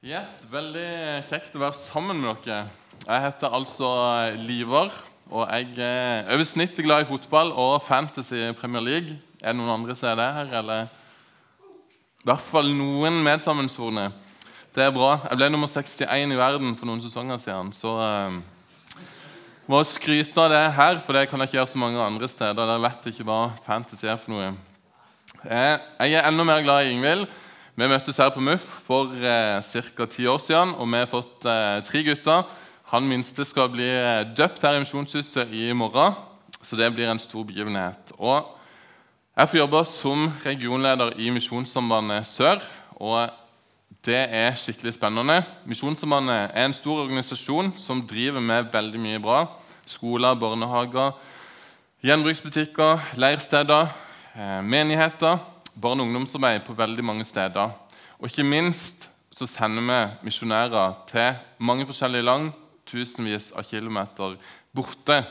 Yes, Veldig kjekt å være sammen med dere. Jeg heter altså Liver. og jeg er over snittet glad i fotball og Fantasy Premier League. Er det noen andre som er det her, eller? I hvert fall noen medsammensvorne. Det er bra. Jeg ble nummer 61 i verden for noen sesonger siden, så uh, må skryte av det her, for det kan jeg ikke gjøre så mange andre steder. Dere vet ikke hva fantasy er for noe. Jeg er enda mer glad i Ingvild. Vi møttes her på MUF for eh, ca. ti år siden, og vi har fått eh, tre gutter. Han minste skal bli eh, døpt her i Misjonshuset i morgen, så det blir en stor begivenhet. Og jeg får jobbe som regionleder i Misjonssambandet Sør. og det er skikkelig spennende. Misjonssambandet er en stor organisasjon som driver med veldig mye bra. Skoler, barnehager, gjenbruksbutikker, leirsteder, eh, menigheter barne- og ungdomsarbeid på veldig mange steder. Og ikke minst så sender vi misjonærer til mange forskjellige land, tusenvis av kilometer borte.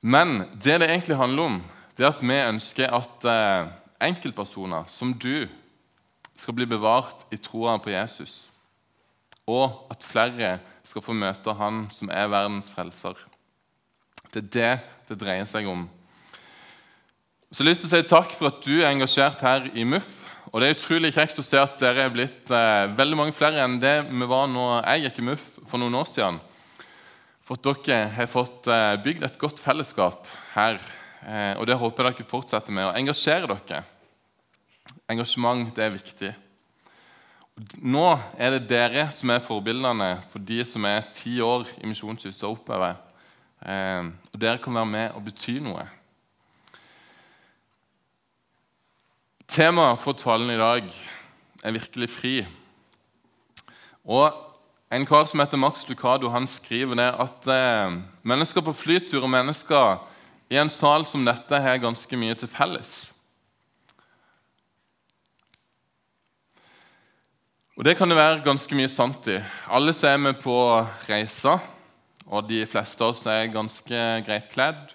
Men det det egentlig handler om, det er at vi ønsker at eh, enkeltpersoner som du skal bli bevart i troa på Jesus, og at flere skal få møte Han som er verdens frelser. Det er det det dreier seg om. Så jeg har lyst til å si takk for at du er engasjert her i MUF. Og Det er utrolig kjekt å se at dere er blitt eh, veldig mange flere enn det vi var når jeg gikk i MUF for noen år siden. For at dere har fått eh, bygd et godt fellesskap her. Eh, og det håper jeg dere fortsetter med å engasjere dere. Engasjement det er viktig. Nå er det dere som er forbildene for de som er ti år i Misjonshuset og oppover. Eh, og dere kan være med og bety noe. Temaet for talen i dag er virkelig fri. Og En kar som heter Max Lucado, han skriver det at eh, mennesker på flytur og mennesker i en sal som dette har ganske mye til felles. Og Det kan det være ganske mye sant i. Alle som er med på reiser, og de fleste av oss er ganske greit kledd,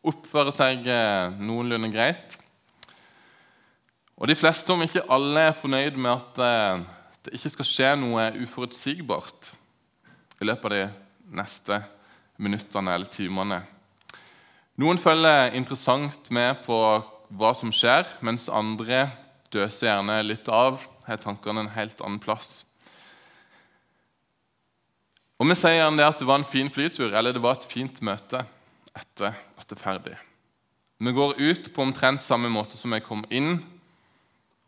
oppfører seg eh, noenlunde greit. Og De fleste, om ikke alle, er fornøyd med at eh, det ikke skal skje noe uforutsigbart i løpet av de neste minuttene eller timene. Noen følger interessant med på hva som skjer, mens andre døser gjerne litt av, har tankene en helt annen plass. Og Vi sier gjerne at det var en fin flytur eller det var et fint møte etter at det er ferdig. Vi går ut på omtrent samme måte som vi kom inn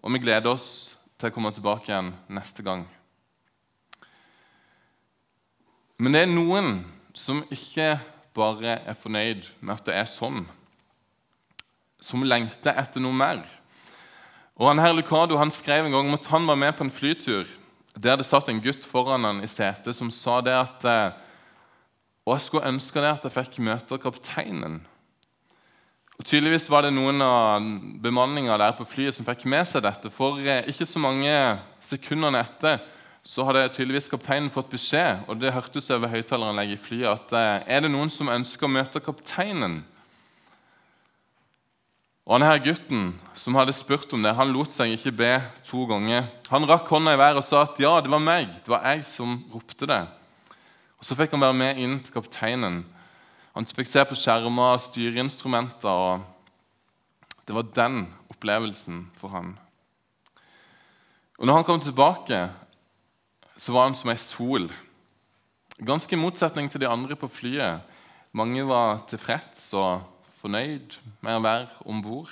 og vi gleder oss til å komme tilbake igjen neste gang. Men det er noen som ikke bare er fornøyd med at det er sånn, som lengter etter noe mer. Og han her Lucado han skrev en gang om at han var med på en flytur der det satt en gutt foran han i setet som sa det at eh, Og jeg skulle ønske det at jeg fikk møte kapteinen. Og Tydeligvis var det noen av bemanninga der på flyet som fikk med seg dette. For eh, ikke så mange sekundene etter så hadde tydeligvis kapteinen fått beskjed og det hørtes over høyttaleranlegget i flyet, at eh, er det noen som ønsker å møte kapteinen. Og her Gutten som hadde spurt om det, han lot seg ikke be to ganger. Han rakk hånda i været og sa at ja, det var meg, det var jeg som ropte det. Og Så fikk han være med inn til kapteinen. Han fikk se på skjermer og styreinstrumenter. og Det var den opplevelsen for han. Og når han kom tilbake, så var han som ei sol. Ganske i motsetning til de andre på flyet. Mange var tilfreds og fornøyd med å være om bord.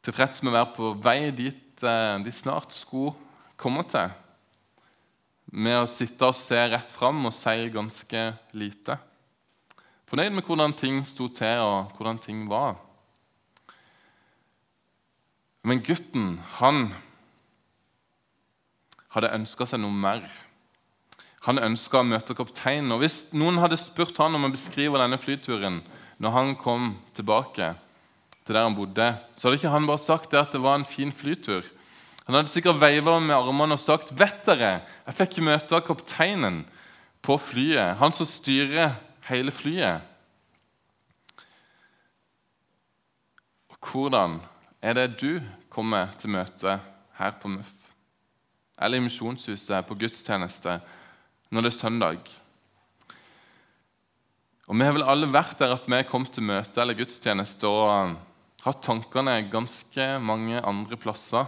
Tilfreds med å være på vei dit eh, de snart skulle komme til. Med å sitte og se rett fram og si ganske lite. Fornøyd med hvordan ting sto til, og hvordan ting var. Men gutten, han hadde ønska seg noe mer. Han ønska å møte kapteinen. Og Hvis noen hadde spurt han om å beskrive denne flyturen når han kom tilbake til der han bodde, så hadde ikke han bare sagt det at det var en fin flytur. Han hadde sikkert veiva med armene og sagt vet dere, jeg fikk møte kapteinen på flyet. Han som styrer hele flyet. Og hvordan er det du kommer til møte her på MUF? eller i misjonshuset på gudstjeneste når det er søndag. Og Vi har vel alle vært der at vi har kommet til møte eller gudstjeneste og hatt tankene ganske mange andre plasser.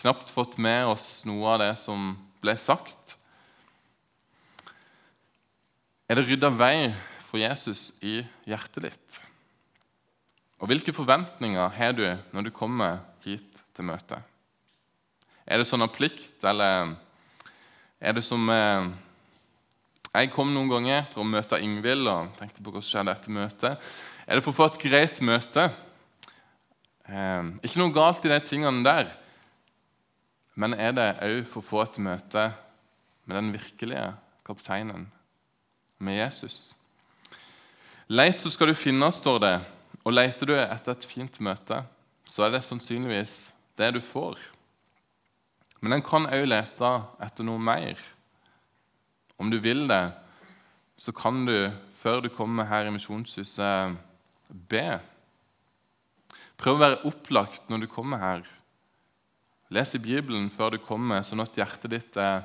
Knapt fått med oss noe av det som ble sagt. Er det rydda vei for Jesus i hjertet ditt? Og hvilke forventninger har du når du kommer hit til møte? Er det sånn av plikt, eller er det som eh, Jeg kom noen ganger for å møte Ingvild og tenkte på hva som skjedde etter møtet. Er det for å få et greit møte? Eh, ikke noe galt i de tingene der. Men er det òg for å få et møte med den virkelige kapteinen, med Jesus? Leit, så skal du finne, står det. Og leter du etter et fint møte, så er det sannsynligvis det du får. Men en kan òg lete etter noe mer. Om du vil det, så kan du, før du kommer her i Misjonshuset, be. Prøv å være opplagt når du kommer her. Les i Bibelen før du kommer, sånn at hjertet ditt er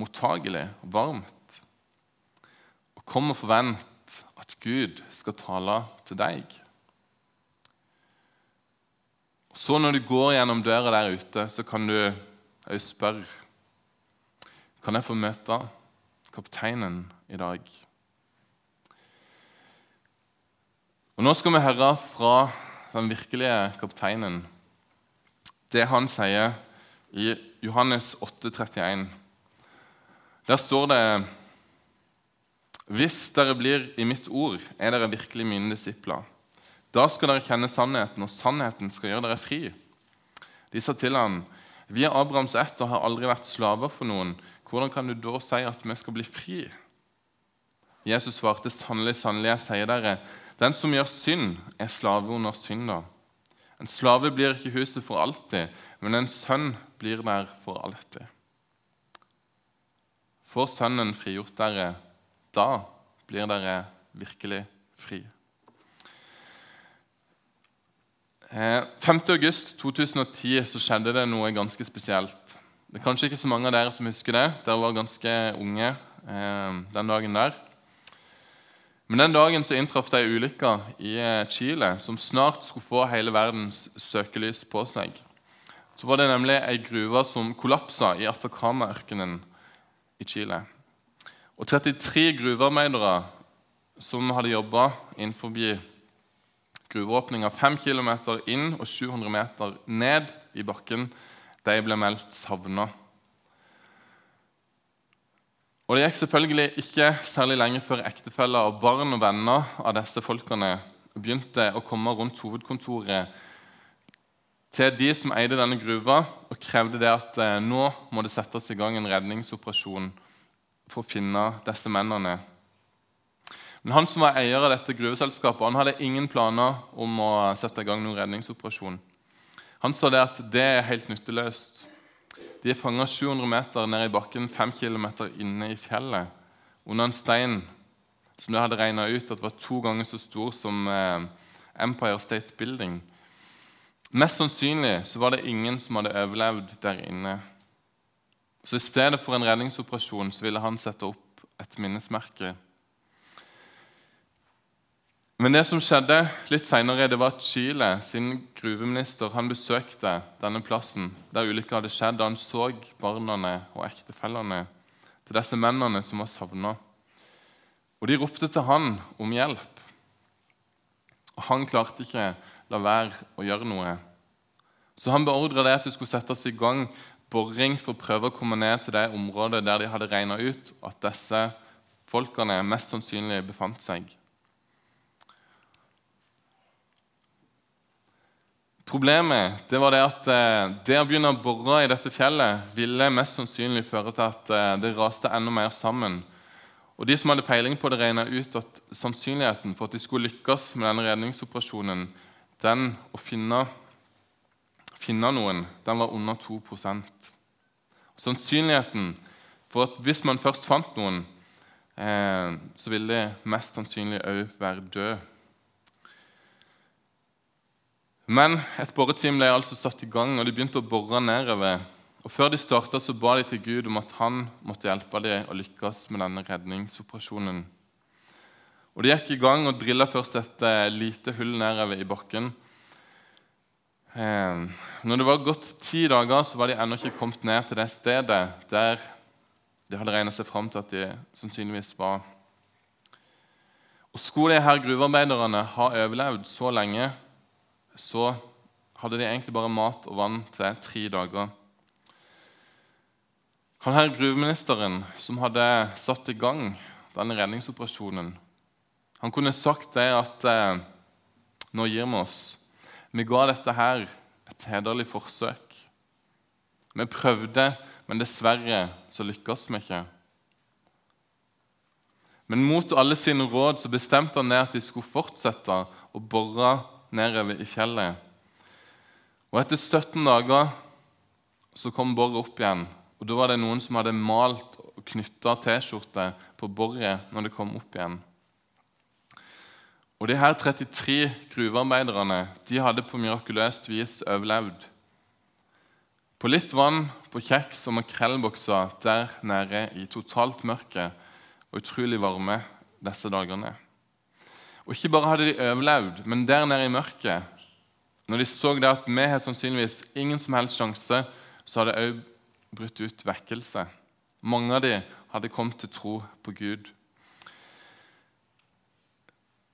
mottagelig og varmt. Og kom og forvent at Gud skal tale til deg. Og Så når du går gjennom døra der ute, så kan du òg spørre Kan jeg få møte kapteinen i dag? Og Nå skal vi høre fra den virkelige kapteinen det han sier i Johannes 8, 31. Der står det hvis dere blir i mitt ord, er dere virkelig mine disipler. Da skal dere kjenne sannheten, og sannheten skal gjøre dere fri. De sa til ham, vi er Abrahams ett og har aldri vært slaver for noen. Hvordan kan du da si at vi skal bli fri? Jesus svarte, sannelig, sannelig, jeg sier dere, den som gjør synd, er slave under synda. En slave blir ikke huset for alltid, men en sønn blir der for alltid. Får Sønnen frigjort dere, da blir dere virkelig fri. 5.8.2010 eh, så skjedde det noe ganske spesielt. Det er kanskje ikke så mange av dere som husker det. Dere var ganske unge eh, den dagen der. Men den dagen så inntraff det ei ulykke i eh, Chile som snart skulle få hele verdens søkelys på seg. Så var det nemlig ei gruve som kollapsa i Atacama-ørkenen i Chile. Og 33 gruvearbeidere som hadde jobba innenfor gruveåpninga 5 km inn og 700 meter ned i bakken, de ble meldt savna. Og Det gikk selvfølgelig ikke særlig lenge før ektefeller og barn og venner av disse folkene begynte å komme rundt hovedkontoret til de som eide denne gruva, og krevde det at eh, nå må det settes i gang en redningsoperasjon for å finne disse mennene. Men Han som var eier av dette gruveselskapet, han hadde ingen planer om å sette i gang noen redningsoperasjon. Han sa det at det er helt nytteløst. De er fanga 700 meter ned i bakken, 5 km inne i fjellet, under en stein som de hadde regna ut at var to ganger så stor som eh, Empire State Building. Mest sannsynlig så var det ingen som hadde overlevd der inne. Så i stedet for en redningsoperasjon så ville han sette opp et minnesmerke. Men det som skjedde litt senere, det var at Chile, sin gruveminister, han besøkte denne plassen der ulykka hadde skjedd. Da han så barna og ektefellene til disse mennene som var savna. Og de ropte til han om hjelp. Og han klarte ikke la være å gjøre noe. Så han beordra det at det skulle settes i gang boring for å prøve å komme ned til det området der de hadde regna ut at disse folkene mest sannsynlig befant seg. Problemet det var det at eh, det å begynne å bore i dette fjellet ville mest sannsynlig føre til at eh, det raste enda mer sammen. Og De som hadde peiling på det, regna ut at sannsynligheten for at de skulle lykkes med denne redningsoperasjonen, den å finne finne noen, den var under 2% Sannsynligheten for at hvis man først fant noen, eh, så ville de mest sannsynlig òg være død. Men et boreteam ble altså satt i gang, og de begynte å bore nedover Og Før de starta, ba de til Gud om at han måtte hjelpe dem å lykkes med denne redningsoperasjonen. Og De gikk i gang og drilla først et eh, lite hull nedover i bakken. Eh, når det var gått ti dager, så var de ennå ikke kommet ned til det stedet der de hadde regna seg fram til at de sannsynligvis var. Og Skulle de her gruvearbeiderne ha overlevd så lenge, så hadde de egentlig bare mat og vann til tre dager. Han her gruveministeren som hadde satt i gang denne redningsoperasjonen, han kunne sagt det at eh, nå gir vi oss. Vi ga dette her et hederlig forsøk. Vi prøvde, men dessverre så lykkes vi ikke. Men mot alle sine råd så bestemte han ned at de skulle fortsette å bore nedover i fjellet. Og Etter 17 dager så kom boret opp igjen. og Da var det noen som hadde malt og knytta T-skjorte på boret når det kom opp igjen. Og de her 33 gruvearbeiderne de hadde på mirakuløst vis overlevd. På litt vann, på kjeks og makrellbokser der nede i totalt mørke og utrolig varme disse dagene. Og ikke bare hadde de overlevd, men der nede i mørket Når de så det at vi har sannsynligvis ingen som helst sjanse, så hadde det òg brutt ut vekkelse. Mange av de hadde kommet til tro på Gud.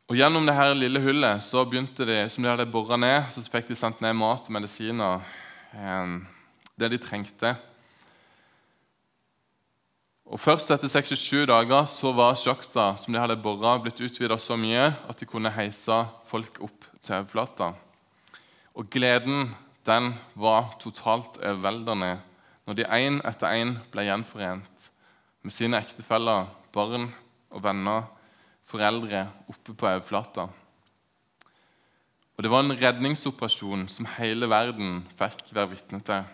Og Gjennom det her lille hullet så begynte de, som de hadde bora ned, så fikk de sendt ned mat og medisiner, eh, det de trengte. Og Først etter 67 dager så var sjakta som de hadde bora, blitt utvida så mye at de kunne heise folk opp til overflata. Og gleden den var totalt overveldende når de én etter én ble gjenforent med sine ektefeller, barn og venner foreldre oppe på overflata. Og Det var en redningsoperasjon som hele verden fikk være vitne til.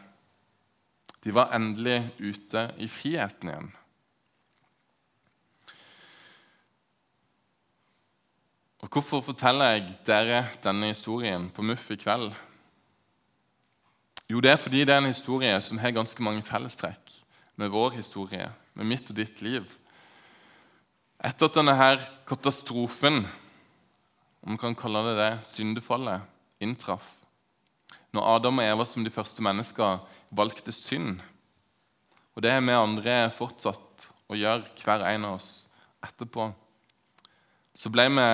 De var endelig ute i friheten igjen. Og Hvorfor forteller jeg dere denne historien på Muff i kveld? Jo, det er fordi det er en historie som har ganske mange fellestrekk med vår historie, med mitt og ditt liv. Etter at denne her katastrofen, om man kan kalle det det, syndefallet, inntraff, når Adam og Eva som de første mennesker valgte synd Og det har vi andre fortsatt å gjøre, hver en av oss, etterpå. Så ble vi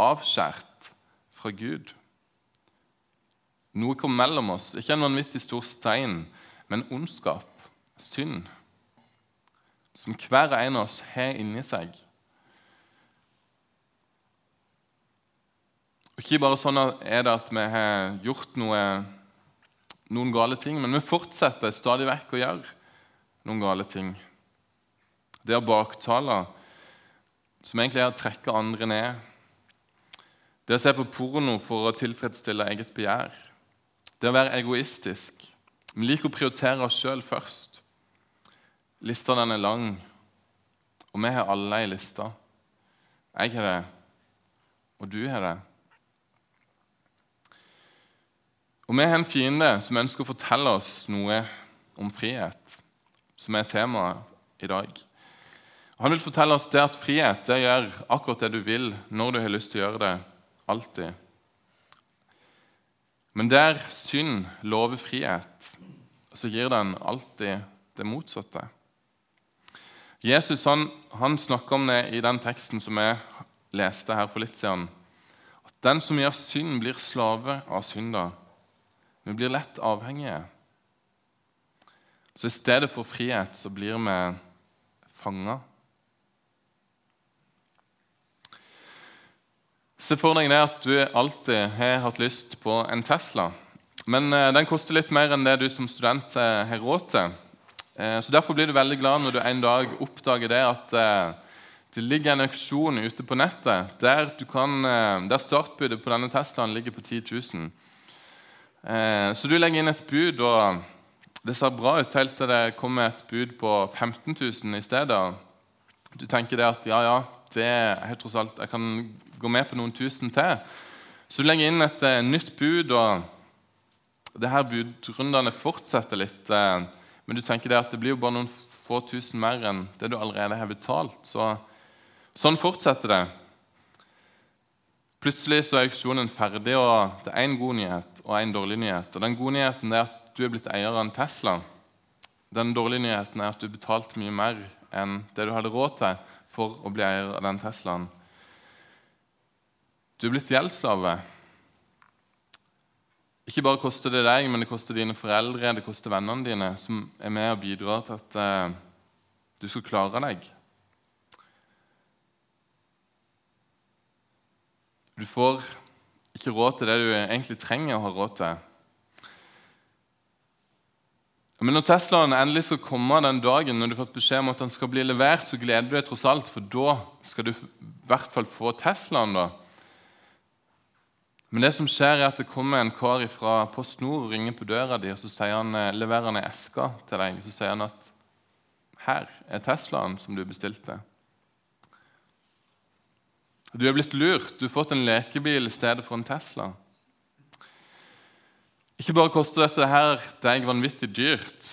avskjært fra Gud. Noe kom mellom oss. Ikke en vanvittig stor stein, men ondskap, synd, som hver en av oss har inni seg. Ikke bare sånn er det at vi har gjort noe, noen gale ting, men vi fortsetter stadig vekk å gjøre noen gale ting. Det å baktale, som egentlig er å trekke andre ned. Det å se på porno for å tilfredsstille eget begjær. Det å være egoistisk. Vi liker å prioritere oss sjøl først. Lista den er lang, og vi har alle ei liste. Jeg har det, og du har det. Og Vi har en fiende som ønsker å fortelle oss noe om frihet, som er temaet i dag. Han vil fortelle oss det at frihet det gjør akkurat det du vil, når du har lyst til å gjøre det. Alltid. Men der synd lover frihet, så gir den alltid det motsatte. Jesus han, han snakker om det i den teksten som jeg leste her for litt siden. At den som gjør synd, blir slave av synda. Vi blir lett avhengige. Så i stedet for frihet så blir vi fanga. Se for deg det at du alltid har hatt lyst på en Tesla. Men eh, den koster litt mer enn det du som student eh, har råd til. Eh, så Derfor blir du veldig glad når du en dag oppdager det at det ligger en auksjon ute på nettet der, kan, der startbudet på denne Teslaen ligger på 10 000. Eh, så du legger inn et bud, og det ser bra ut helt til det kommer et bud på 15 000 i stedet. Du tenker det at ja, ja, det er tross alt, jeg kan gå med på noen tusen til. Så du legger inn et uh, nytt bud, og det her budrundene fortsetter litt. Uh, men du tenker det at det blir jo bare noen få tusen mer enn det du allerede har betalt. Så, sånn fortsetter det. Plutselig så er auksjonen ferdig, og det er én god nyhet og én dårlig nyhet. Og Den gode nyheten er at du er blitt eier av en Tesla. Den dårlige nyheten er at du betalte mye mer enn det du hadde råd til for å bli eier av den Teslaen. Du er blitt gjeldsslave. Ikke bare koster det deg, men det koster dine foreldre, det koster vennene dine, som er med og bidrar til at eh, du skal klare deg. Du får ikke råd til det du egentlig trenger å ha råd til. Men når Teslaen endelig skal komme den dagen når du har fått beskjed om at den skal bli levert, så gleder du deg tross alt, for da skal du i hvert fall få Teslaen. da. Men det som skjer er at det kommer en kar fra Post Nord og ringer på døra di, og så sier han, eh, leverer han ei eske til deg. Så sier han at her er Teslaen som du bestilte. Du er blitt lurt. Du har fått en lekebil i stedet for en Tesla. Ikke bare koster dette her deg vanvittig dyrt,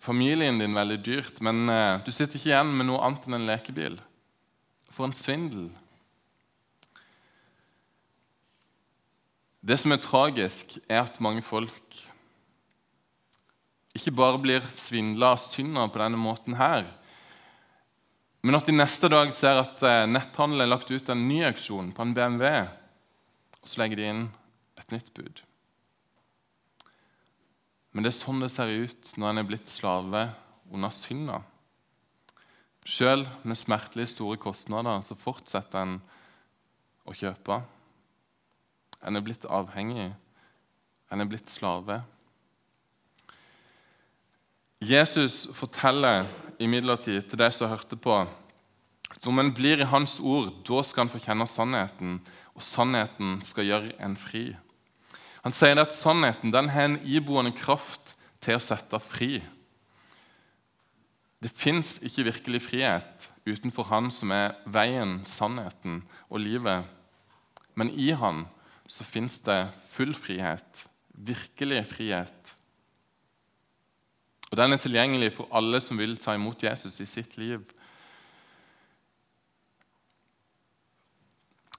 familien din veldig dyrt, men eh, du sitter ikke igjen med noe annet enn en lekebil. For en svindel. Det som er tragisk, er at mange folk ikke bare blir svindla av synder på denne måten her, men at de neste dag ser at eh, netthandelen er lagt ut en ny auksjon på en BMW, og så legger de inn et nytt bud. Men det er sånn det ser ut når en er blitt slave under synda. Sjøl med smertelig store kostnader så fortsetter en å kjøpe. En er blitt avhengig. En er blitt slave. Jesus forteller imidlertid til de som hørte på, at om en blir i Hans ord, da skal en få kjenne sannheten, og sannheten skal gjøre en fri. Han sier at sannheten den har en iboende kraft til å sette fri. Det fins ikke virkelig frihet utenfor Han som er veien, sannheten og livet. Men i Han så fins det full frihet, virkelig frihet. Og Den er tilgjengelig for alle som vil ta imot Jesus i sitt liv.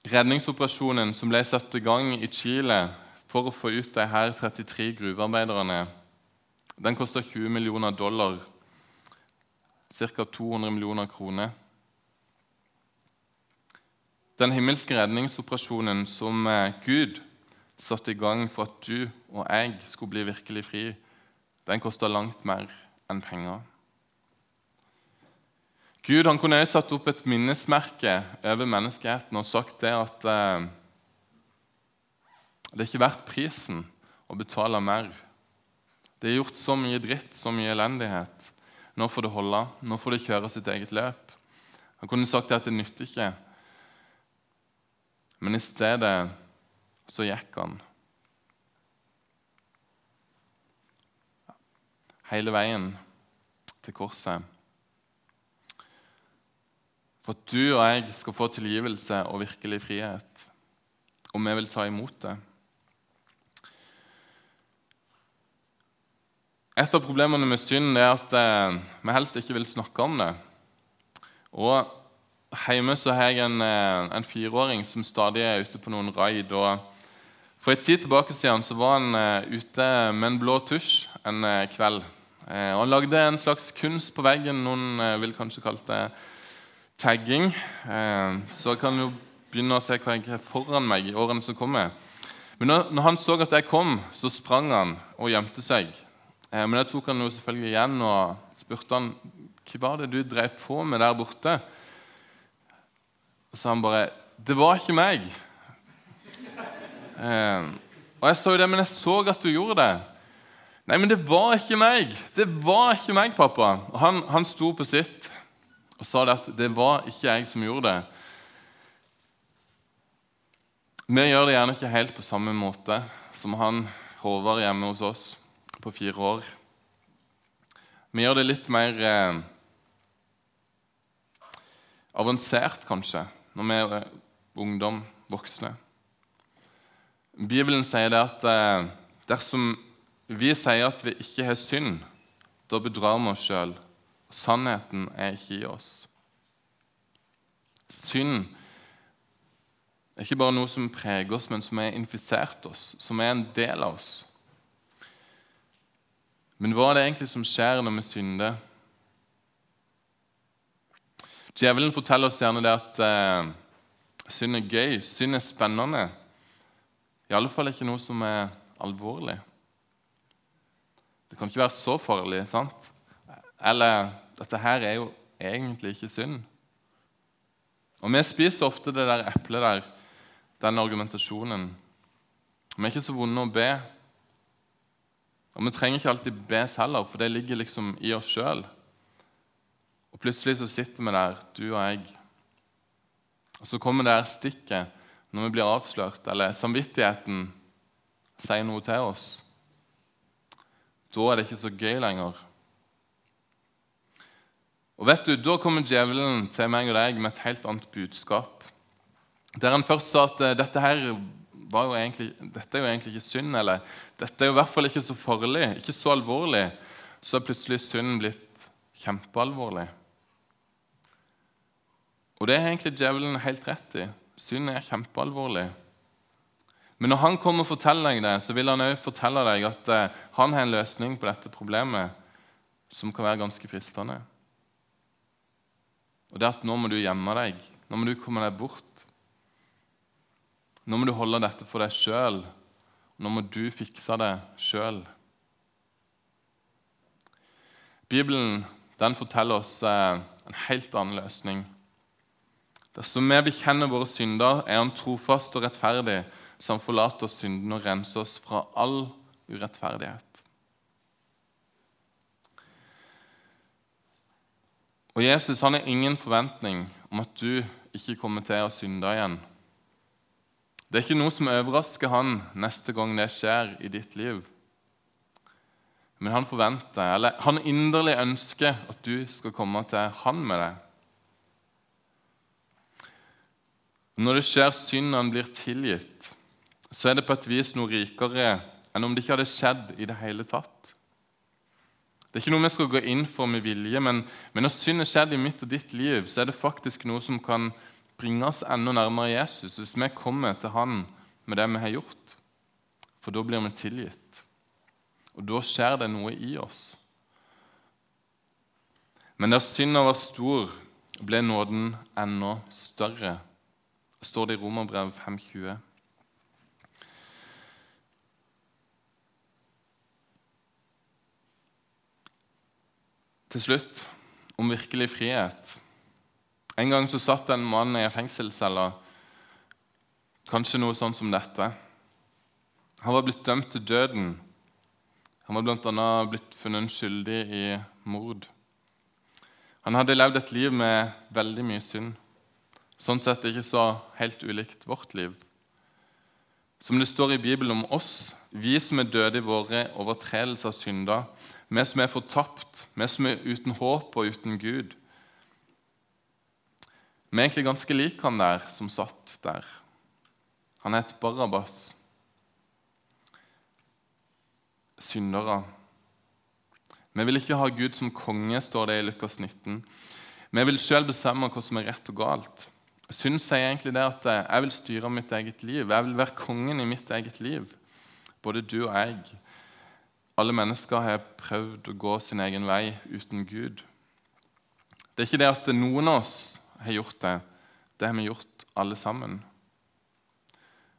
Redningsoperasjonen som ble satt i gang i Chile for å få ut de her 33 gruvearbeiderne, den kosta 20 millioner dollar, ca. 200 millioner kroner. Den himmelske redningsoperasjonen som eh, Gud satte i gang for at du og jeg skulle bli virkelig fri, den kosta langt mer enn penger. Gud han kunne også satt opp et minnesmerke over menneskeheten og sagt det at eh, det er ikke verdt prisen å betale mer. Det er gjort så mye dritt, så mye elendighet. Nå får det holde. Nå får det kjøre sitt eget løp. Han kunne sagt det at det nytter ikke men i stedet så gikk han hele veien til korset. For at du og jeg skal få tilgivelse og virkelig frihet. Og vi vil ta imot det. Et av problemene med synd er at eh, vi helst ikke vil snakke om det. Og Hjemme så har jeg en, eh, en fireåring som stadig er ute på noen raid. og For en tid tilbake siden så var han uh, ute med en blå tusj en kveld. Uh, og Han lagde en slags kunst på veggen. Noen vil kanskje kalle det tagging. så jeg kan jo begynne å se hva jeg har foran meg i årene som kommer. Men når, han så at jeg kom, så sprang han og gjemte seg. men jeg tok han jo selvfølgelig igjen og spurte han, hva var det du drev på med der borte. Og så han bare 'Det var ikke meg'. Eh, og jeg sa jo det, men jeg så at du gjorde det. Nei, men det var ikke meg. Det var ikke meg, pappa. Og han, han sto på sitt og sa det at det var ikke jeg som gjorde det. Vi gjør det gjerne ikke helt på samme måte som han Håvard hjemme hos oss på fire år. Vi gjør det litt mer eh, avansert, kanskje når vi er ungdom, voksne. Bibelen sier det at eh, dersom vi sier at vi ikke har synd, da bedrar vi oss sjøl. Sannheten er ikke i oss. Synd er ikke bare noe som preger oss, men som har infisert oss, som er en del av oss. Men hva er det egentlig som skjer når vi synder? Djevelen forteller oss gjerne det at eh, synd er gøy, synd er spennende. I alle fall ikke noe som er alvorlig. Det kan ikke være så farlig, sant? Eller dette her er jo egentlig ikke synd. Og Vi spiser ofte det der eplet der, den argumentasjonen. Vi er ikke så vonde å be. Og vi trenger ikke alltid be heller, for det ligger liksom i oss sjøl. Og plutselig så sitter vi der, du og jeg. Og så kommer det her stikket når vi blir avslørt, eller samvittigheten sier noe til oss. Da er det ikke så gøy lenger. Og vet du, Da kommer djevelen til meg og deg med et helt annet budskap. Der han først sa at eh, dette her var jo egentlig, dette er jo egentlig ikke synd, eller dette er jo i hvert fall ikke så farlig, ikke så alvorlig, så er plutselig synden blitt kjempealvorlig. Og det er egentlig djevelen helt rett i. Synd er kjempealvorlig. Men når han kommer og forteller deg det, så vil han også fortelle deg at eh, han har en løsning på dette problemet som kan være ganske fristende. Og det er at nå må du gjemme deg. Nå må du komme deg bort. Nå må du holde dette for deg sjøl. Nå må du fikse det sjøl. Bibelen den forteller oss eh, en helt annen løsning. Dersom vi bekjenner våre synder, er Han trofast og rettferdig, Han forlater oss syndene og renser oss fra all urettferdighet. Og Jesus han har ingen forventning om at du ikke kommer til å synde igjen. Det er ikke noe som overrasker han neste gang det skjer i ditt liv. Men han forventer, eller han inderlig ønsker at du skal komme til han med det. Når det skjer synd han blir tilgitt, så er det på et vis noe rikere enn om det ikke hadde skjedd i det hele tatt. Det er ikke noe vi skal gå inn for med vilje, men, men når synd er skjedd i mitt og ditt liv, så er det faktisk noe som kan bringe oss enda nærmere Jesus hvis vi kommer til Han med det vi har gjort. For da blir vi tilgitt. Og da skjer det noe i oss. Men der synda var stor, ble nåden enda større, står det i Romerbrev 520. Til slutt om virkelig frihet. En gang så satt en mann i en fengselscelle, kanskje noe sånn som dette. Han var blitt dømt til døden. Han var bl.a. blitt funnet skyldig i mord. Han hadde levd et liv med veldig mye synd. Sånn sett ikke så helt ulikt vårt liv. Som det står i Bibelen om oss, vi som er døde i våre overtredelser og synder, vi som er fortapt, vi som er uten håp og uten Gud. Vi er egentlig ganske lik han der som satt der. Han het Barabas. Syndere. Vi vil ikke ha Gud som konge, står det i Lukas 19. Vi vil sjøl bestemme hva som er rett og galt. Synd sier egentlig det at jeg vil styre mitt eget liv. Jeg vil være kongen i mitt eget liv. Både du og jeg. Alle mennesker har prøvd å gå sin egen vei uten Gud. Det er ikke det at noen av oss har gjort det. Det har vi gjort alle sammen.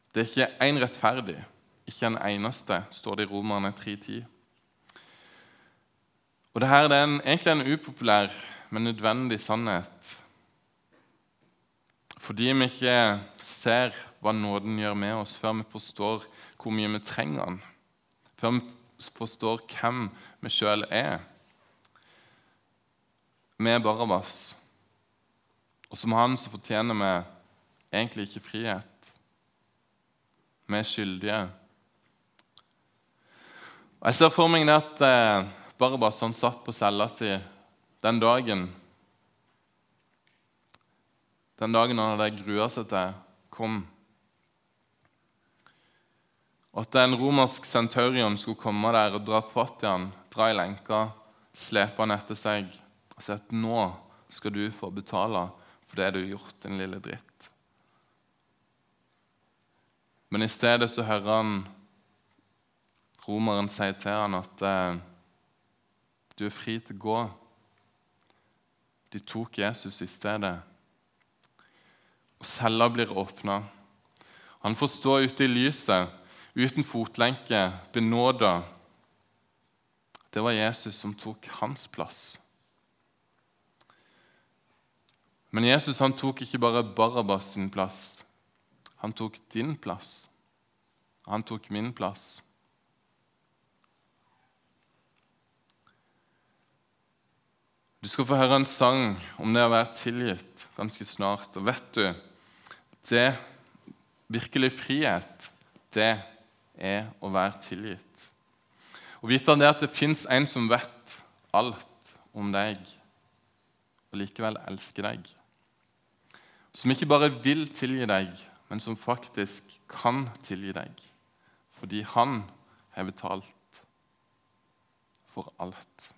Det er ikke én rettferdig, ikke en eneste, står det i Romerne 3.10. Og Dette er en, egentlig en upopulær, men nødvendig sannhet. Fordi vi ikke ser hva nåden gjør med oss, før vi forstår hvor mye vi trenger den. Før vi forstår hvem vi sjøl er. Vi er Barabas, og som han så fortjener vi egentlig ikke frihet. Vi er skyldige. Og Jeg ser for meg at eh, Barabas han satt på cella si den dagen Den dagen han hadde grua seg til, kom at en romersk centurion skulle komme der og dra fatt i han, dra i lenka, slepe han etter seg og si at nå skal du få betale for det du har gjort, din lille dritt. Men i stedet så hører han romeren si til han at eh, du er fri til å gå. De tok Jesus i stedet. Og cella blir åpna. Han får stå ute i lyset, uten fotlenke, benåda. Det var Jesus som tok hans plass. Men Jesus han tok ikke bare Barabas sin plass. Han tok din plass. Han tok min plass. Du skal få høre en sang om det å være tilgitt ganske snart. Og vet du, det virkelig frihet, det er å være tilgitt. Og vite det at det fins en som vet alt om deg, og likevel elsker deg. Som ikke bare vil tilgi deg, men som faktisk kan tilgi deg. Fordi han har betalt for alt.